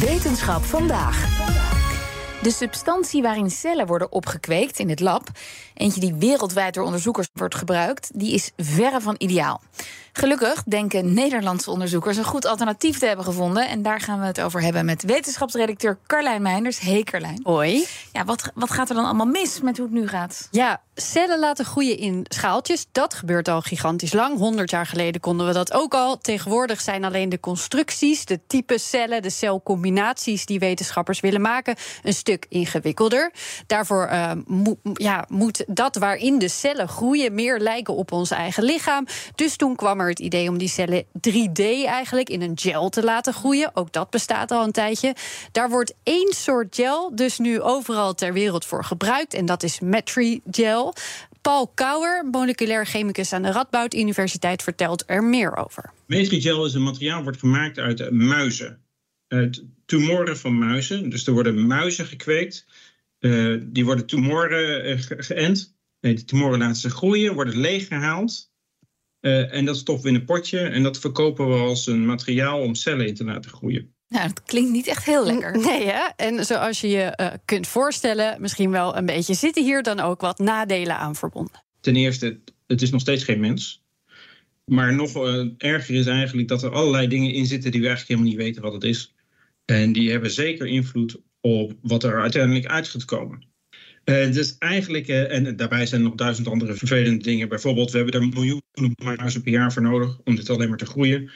Wetenschap vandaag. De substantie waarin cellen worden opgekweekt in het lab, eentje die wereldwijd door onderzoekers wordt gebruikt, die is verre van ideaal. Gelukkig denken Nederlandse onderzoekers een goed alternatief te hebben gevonden. En daar gaan we het over hebben met wetenschapsredacteur Carlijn Meinders. Hey Carlijn. Hoi. Ja, wat, wat gaat er dan allemaal mis met hoe het nu gaat? Ja, cellen laten groeien in schaaltjes. Dat gebeurt al gigantisch lang. 100 jaar geleden konden we dat ook al. Tegenwoordig zijn alleen de constructies, de type cellen, de celcombinaties die wetenschappers willen maken, een stuk ingewikkelder. Daarvoor uh, ja, moet dat waarin de cellen groeien meer lijken op ons eigen lichaam. Dus toen kwam er het idee om die cellen 3D eigenlijk in een gel te laten groeien. Ook dat bestaat al een tijdje. Daar wordt één soort gel dus nu overal ter wereld voor gebruikt. En dat is Metri-gel. Paul Kouwer, moleculair chemicus aan de Radboud Universiteit, vertelt er meer over. Metrigel is een materiaal wordt gemaakt uit muizen. Uit tumoren van muizen. Dus er worden muizen gekweekt. Uh, die worden tumoren uh, geënt. Nee, die tumoren laten ze groeien, worden leeggehaald. Uh, en dat stoppen we in een potje en dat verkopen we als een materiaal om cellen in te laten groeien. Nou, dat klinkt niet echt heel lekker. Nee, hè? En zoals je je uh, kunt voorstellen, misschien wel een beetje zitten hier dan ook wat nadelen aan verbonden. Ten eerste, het is nog steeds geen mens. Maar nog uh, erger is eigenlijk dat er allerlei dingen in zitten die we eigenlijk helemaal niet weten wat het is. En die hebben zeker invloed op wat er uiteindelijk uit gaat komen. Uh, dus eigenlijk, uh, en daarbij zijn nog duizend andere vervelende dingen. Bijvoorbeeld, we hebben er miljoenen muizen per jaar voor nodig om dit alleen maar te groeien.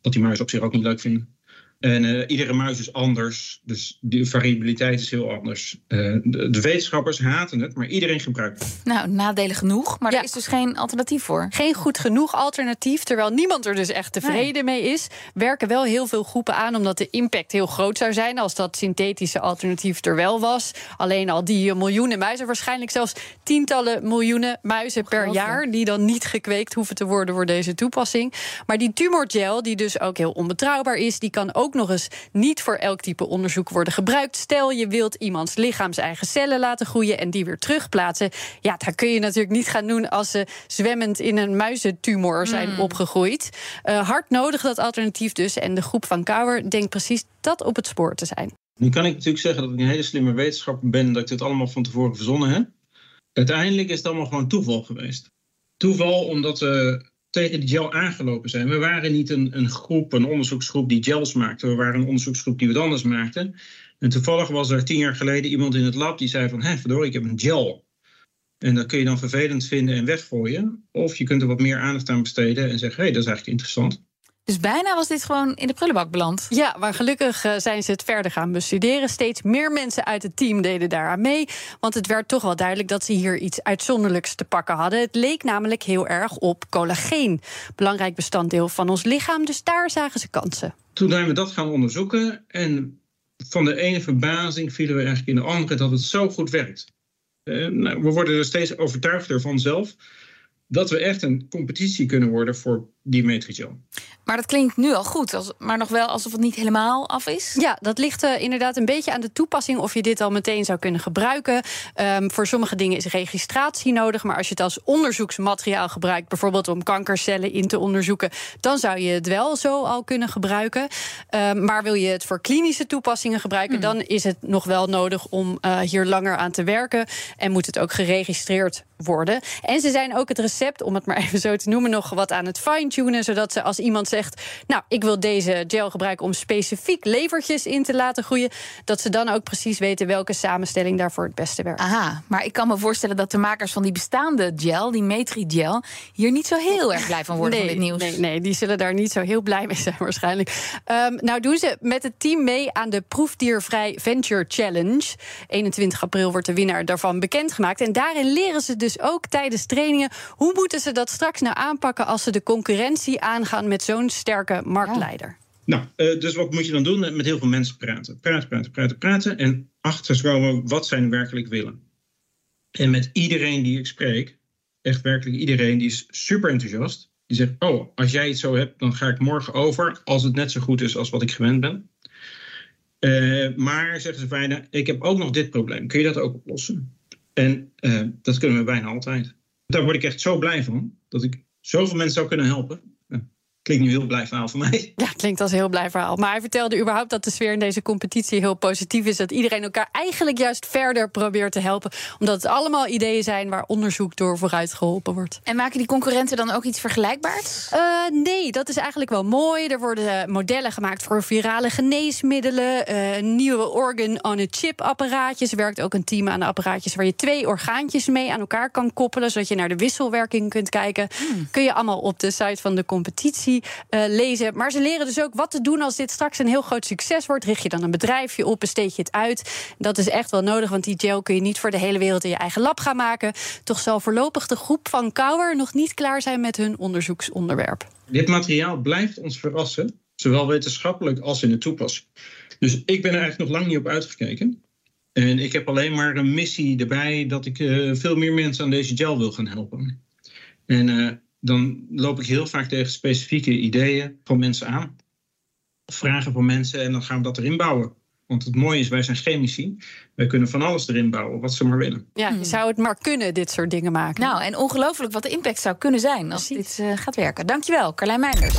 Wat die muizen op zich ook niet leuk vinden. En uh, iedere muis is anders, dus de variabiliteit is heel anders. Uh, de, de, wetenschappers haten het, maar iedereen gebruikt het. Nou, nadelen genoeg, maar ja. er is dus geen alternatief voor. Geen goed genoeg alternatief, terwijl niemand er dus echt tevreden nee. mee is. Werken wel heel veel groepen aan, omdat de impact heel groot zou zijn als dat synthetische alternatief er wel was. Alleen al die miljoenen muizen, waarschijnlijk zelfs tientallen miljoenen muizen per jaar, die dan niet gekweekt hoeven te worden voor deze toepassing. Maar die tumorgel, die dus ook heel onbetrouwbaar is, die kan ook nog eens niet voor elk type onderzoek worden gebruikt. Stel je wilt iemands lichaams eigen cellen laten groeien en die weer terugplaatsen. Ja, dat kun je natuurlijk niet gaan doen als ze zwemmend in een muizentumor zijn mm. opgegroeid. Uh, hard nodig dat alternatief dus. En de groep van Kouwer denkt precies dat op het spoor te zijn. Nu kan ik natuurlijk zeggen dat ik een hele slimme wetenschapper ben en dat ik dit allemaal van tevoren verzonnen heb. Uiteindelijk is het allemaal gewoon toeval geweest. Toeval omdat we tegen die gel aangelopen zijn. We waren niet een, een groep, een onderzoeksgroep die gels maakte. We waren een onderzoeksgroep die wat anders maakte. En toevallig was er tien jaar geleden iemand in het lab die zei van... hé, verdorie, ik heb een gel. En dat kun je dan vervelend vinden en weggooien. Of je kunt er wat meer aandacht aan besteden en zeggen... hé, hey, dat is eigenlijk interessant. Dus bijna was dit gewoon in de prullenbak beland. Ja, maar gelukkig uh, zijn ze het verder gaan bestuderen. Steeds meer mensen uit het team deden daaraan mee. Want het werd toch wel duidelijk dat ze hier iets uitzonderlijks te pakken hadden. Het leek namelijk heel erg op collageen. Belangrijk bestanddeel van ons lichaam. Dus daar zagen ze kansen. Toen zijn we dat gaan onderzoeken. En van de ene verbazing vielen we eigenlijk in de andere dat het zo goed werkt. Uh, nou, we worden er steeds overtuigder van zelf dat we echt een competitie kunnen worden voor die Metrigel. Maar dat klinkt nu al goed, als, maar nog wel alsof het niet helemaal af is? Ja, dat ligt uh, inderdaad een beetje aan de toepassing of je dit al meteen zou kunnen gebruiken. Um, voor sommige dingen is registratie nodig, maar als je het als onderzoeksmateriaal gebruikt, bijvoorbeeld om kankercellen in te onderzoeken, dan zou je het wel zo al kunnen gebruiken. Um, maar wil je het voor klinische toepassingen gebruiken, hmm. dan is het nog wel nodig om uh, hier langer aan te werken en moet het ook geregistreerd worden. En ze zijn ook het recept, om het maar even zo te noemen, nog wat aan het fine-tunen. Zodat ze als iemand zegt: Nou, ik wil deze gel gebruiken om specifiek levertjes in te laten groeien. Dat ze dan ook precies weten welke samenstelling daarvoor het beste werkt. Aha, maar ik kan me voorstellen dat de makers van die bestaande gel, die Metri-gel, hier niet zo heel erg blij van worden nee, van dit nieuws. Nee, nee, die zullen daar niet zo heel blij mee zijn, waarschijnlijk. Um, nou, doen ze met het team mee aan de Proefdiervrij Venture Challenge. 21 april wordt de winnaar daarvan bekendgemaakt. En daarin leren ze dus dus ook tijdens trainingen. Hoe moeten ze dat straks nou aanpakken als ze de concurrentie aangaan met zo'n sterke marktleider? Nou, uh, dus wat moet je dan doen? Met heel veel mensen praten. Praten, praten, praten, praten. En achterkomen wat zij werkelijk willen. En met iedereen die ik spreek, echt werkelijk iedereen, die is super enthousiast. Die zegt, oh, als jij het zo hebt, dan ga ik morgen over als het net zo goed is als wat ik gewend ben. Uh, maar, zeggen ze bijna, ik heb ook nog dit probleem. Kun je dat ook oplossen? En uh, dat kunnen we bijna altijd. Daar word ik echt zo blij van, dat ik zoveel mensen zou kunnen helpen. Klinkt nu heel blij verhaal voor mij. Ja, klinkt als een heel blij verhaal. Maar hij vertelde überhaupt dat de sfeer in deze competitie heel positief is. Dat iedereen elkaar eigenlijk juist verder probeert te helpen. Omdat het allemaal ideeën zijn waar onderzoek door vooruit geholpen wordt. En maken die concurrenten dan ook iets vergelijkbaars? Uh, nee, dat is eigenlijk wel mooi. Er worden modellen gemaakt voor virale geneesmiddelen. Uh, nieuwe organ-on-a-chip apparaatjes. Er werkt ook een team aan de apparaatjes waar je twee orgaantjes mee aan elkaar kan koppelen. Zodat je naar de wisselwerking kunt kijken. Hmm. Kun je allemaal op de site van de competitie uh, lezen. Maar ze leren dus ook wat te doen als dit straks een heel groot succes wordt. Richt je dan een bedrijfje op, besteed je het uit. Dat is echt wel nodig, want die gel kun je niet voor de hele wereld in je eigen lab gaan maken. Toch zal voorlopig de groep van Kouwer nog niet klaar zijn met hun onderzoeksonderwerp. Dit materiaal blijft ons verrassen, zowel wetenschappelijk als in de toepassing. Dus ik ben er eigenlijk nog lang niet op uitgekeken. En ik heb alleen maar een missie erbij dat ik uh, veel meer mensen aan deze gel wil gaan helpen. En uh, dan loop ik heel vaak tegen specifieke ideeën van mensen aan. Of vragen van mensen en dan gaan we dat erin bouwen. Want het mooie is, wij zijn chemici. Wij kunnen van alles erin bouwen, wat ze maar willen. Ja, je hmm. zou het maar kunnen, dit soort dingen maken. Nou, en ongelooflijk wat de impact zou kunnen zijn als dit uh, gaat werken. Dankjewel, Carlijn Meinders.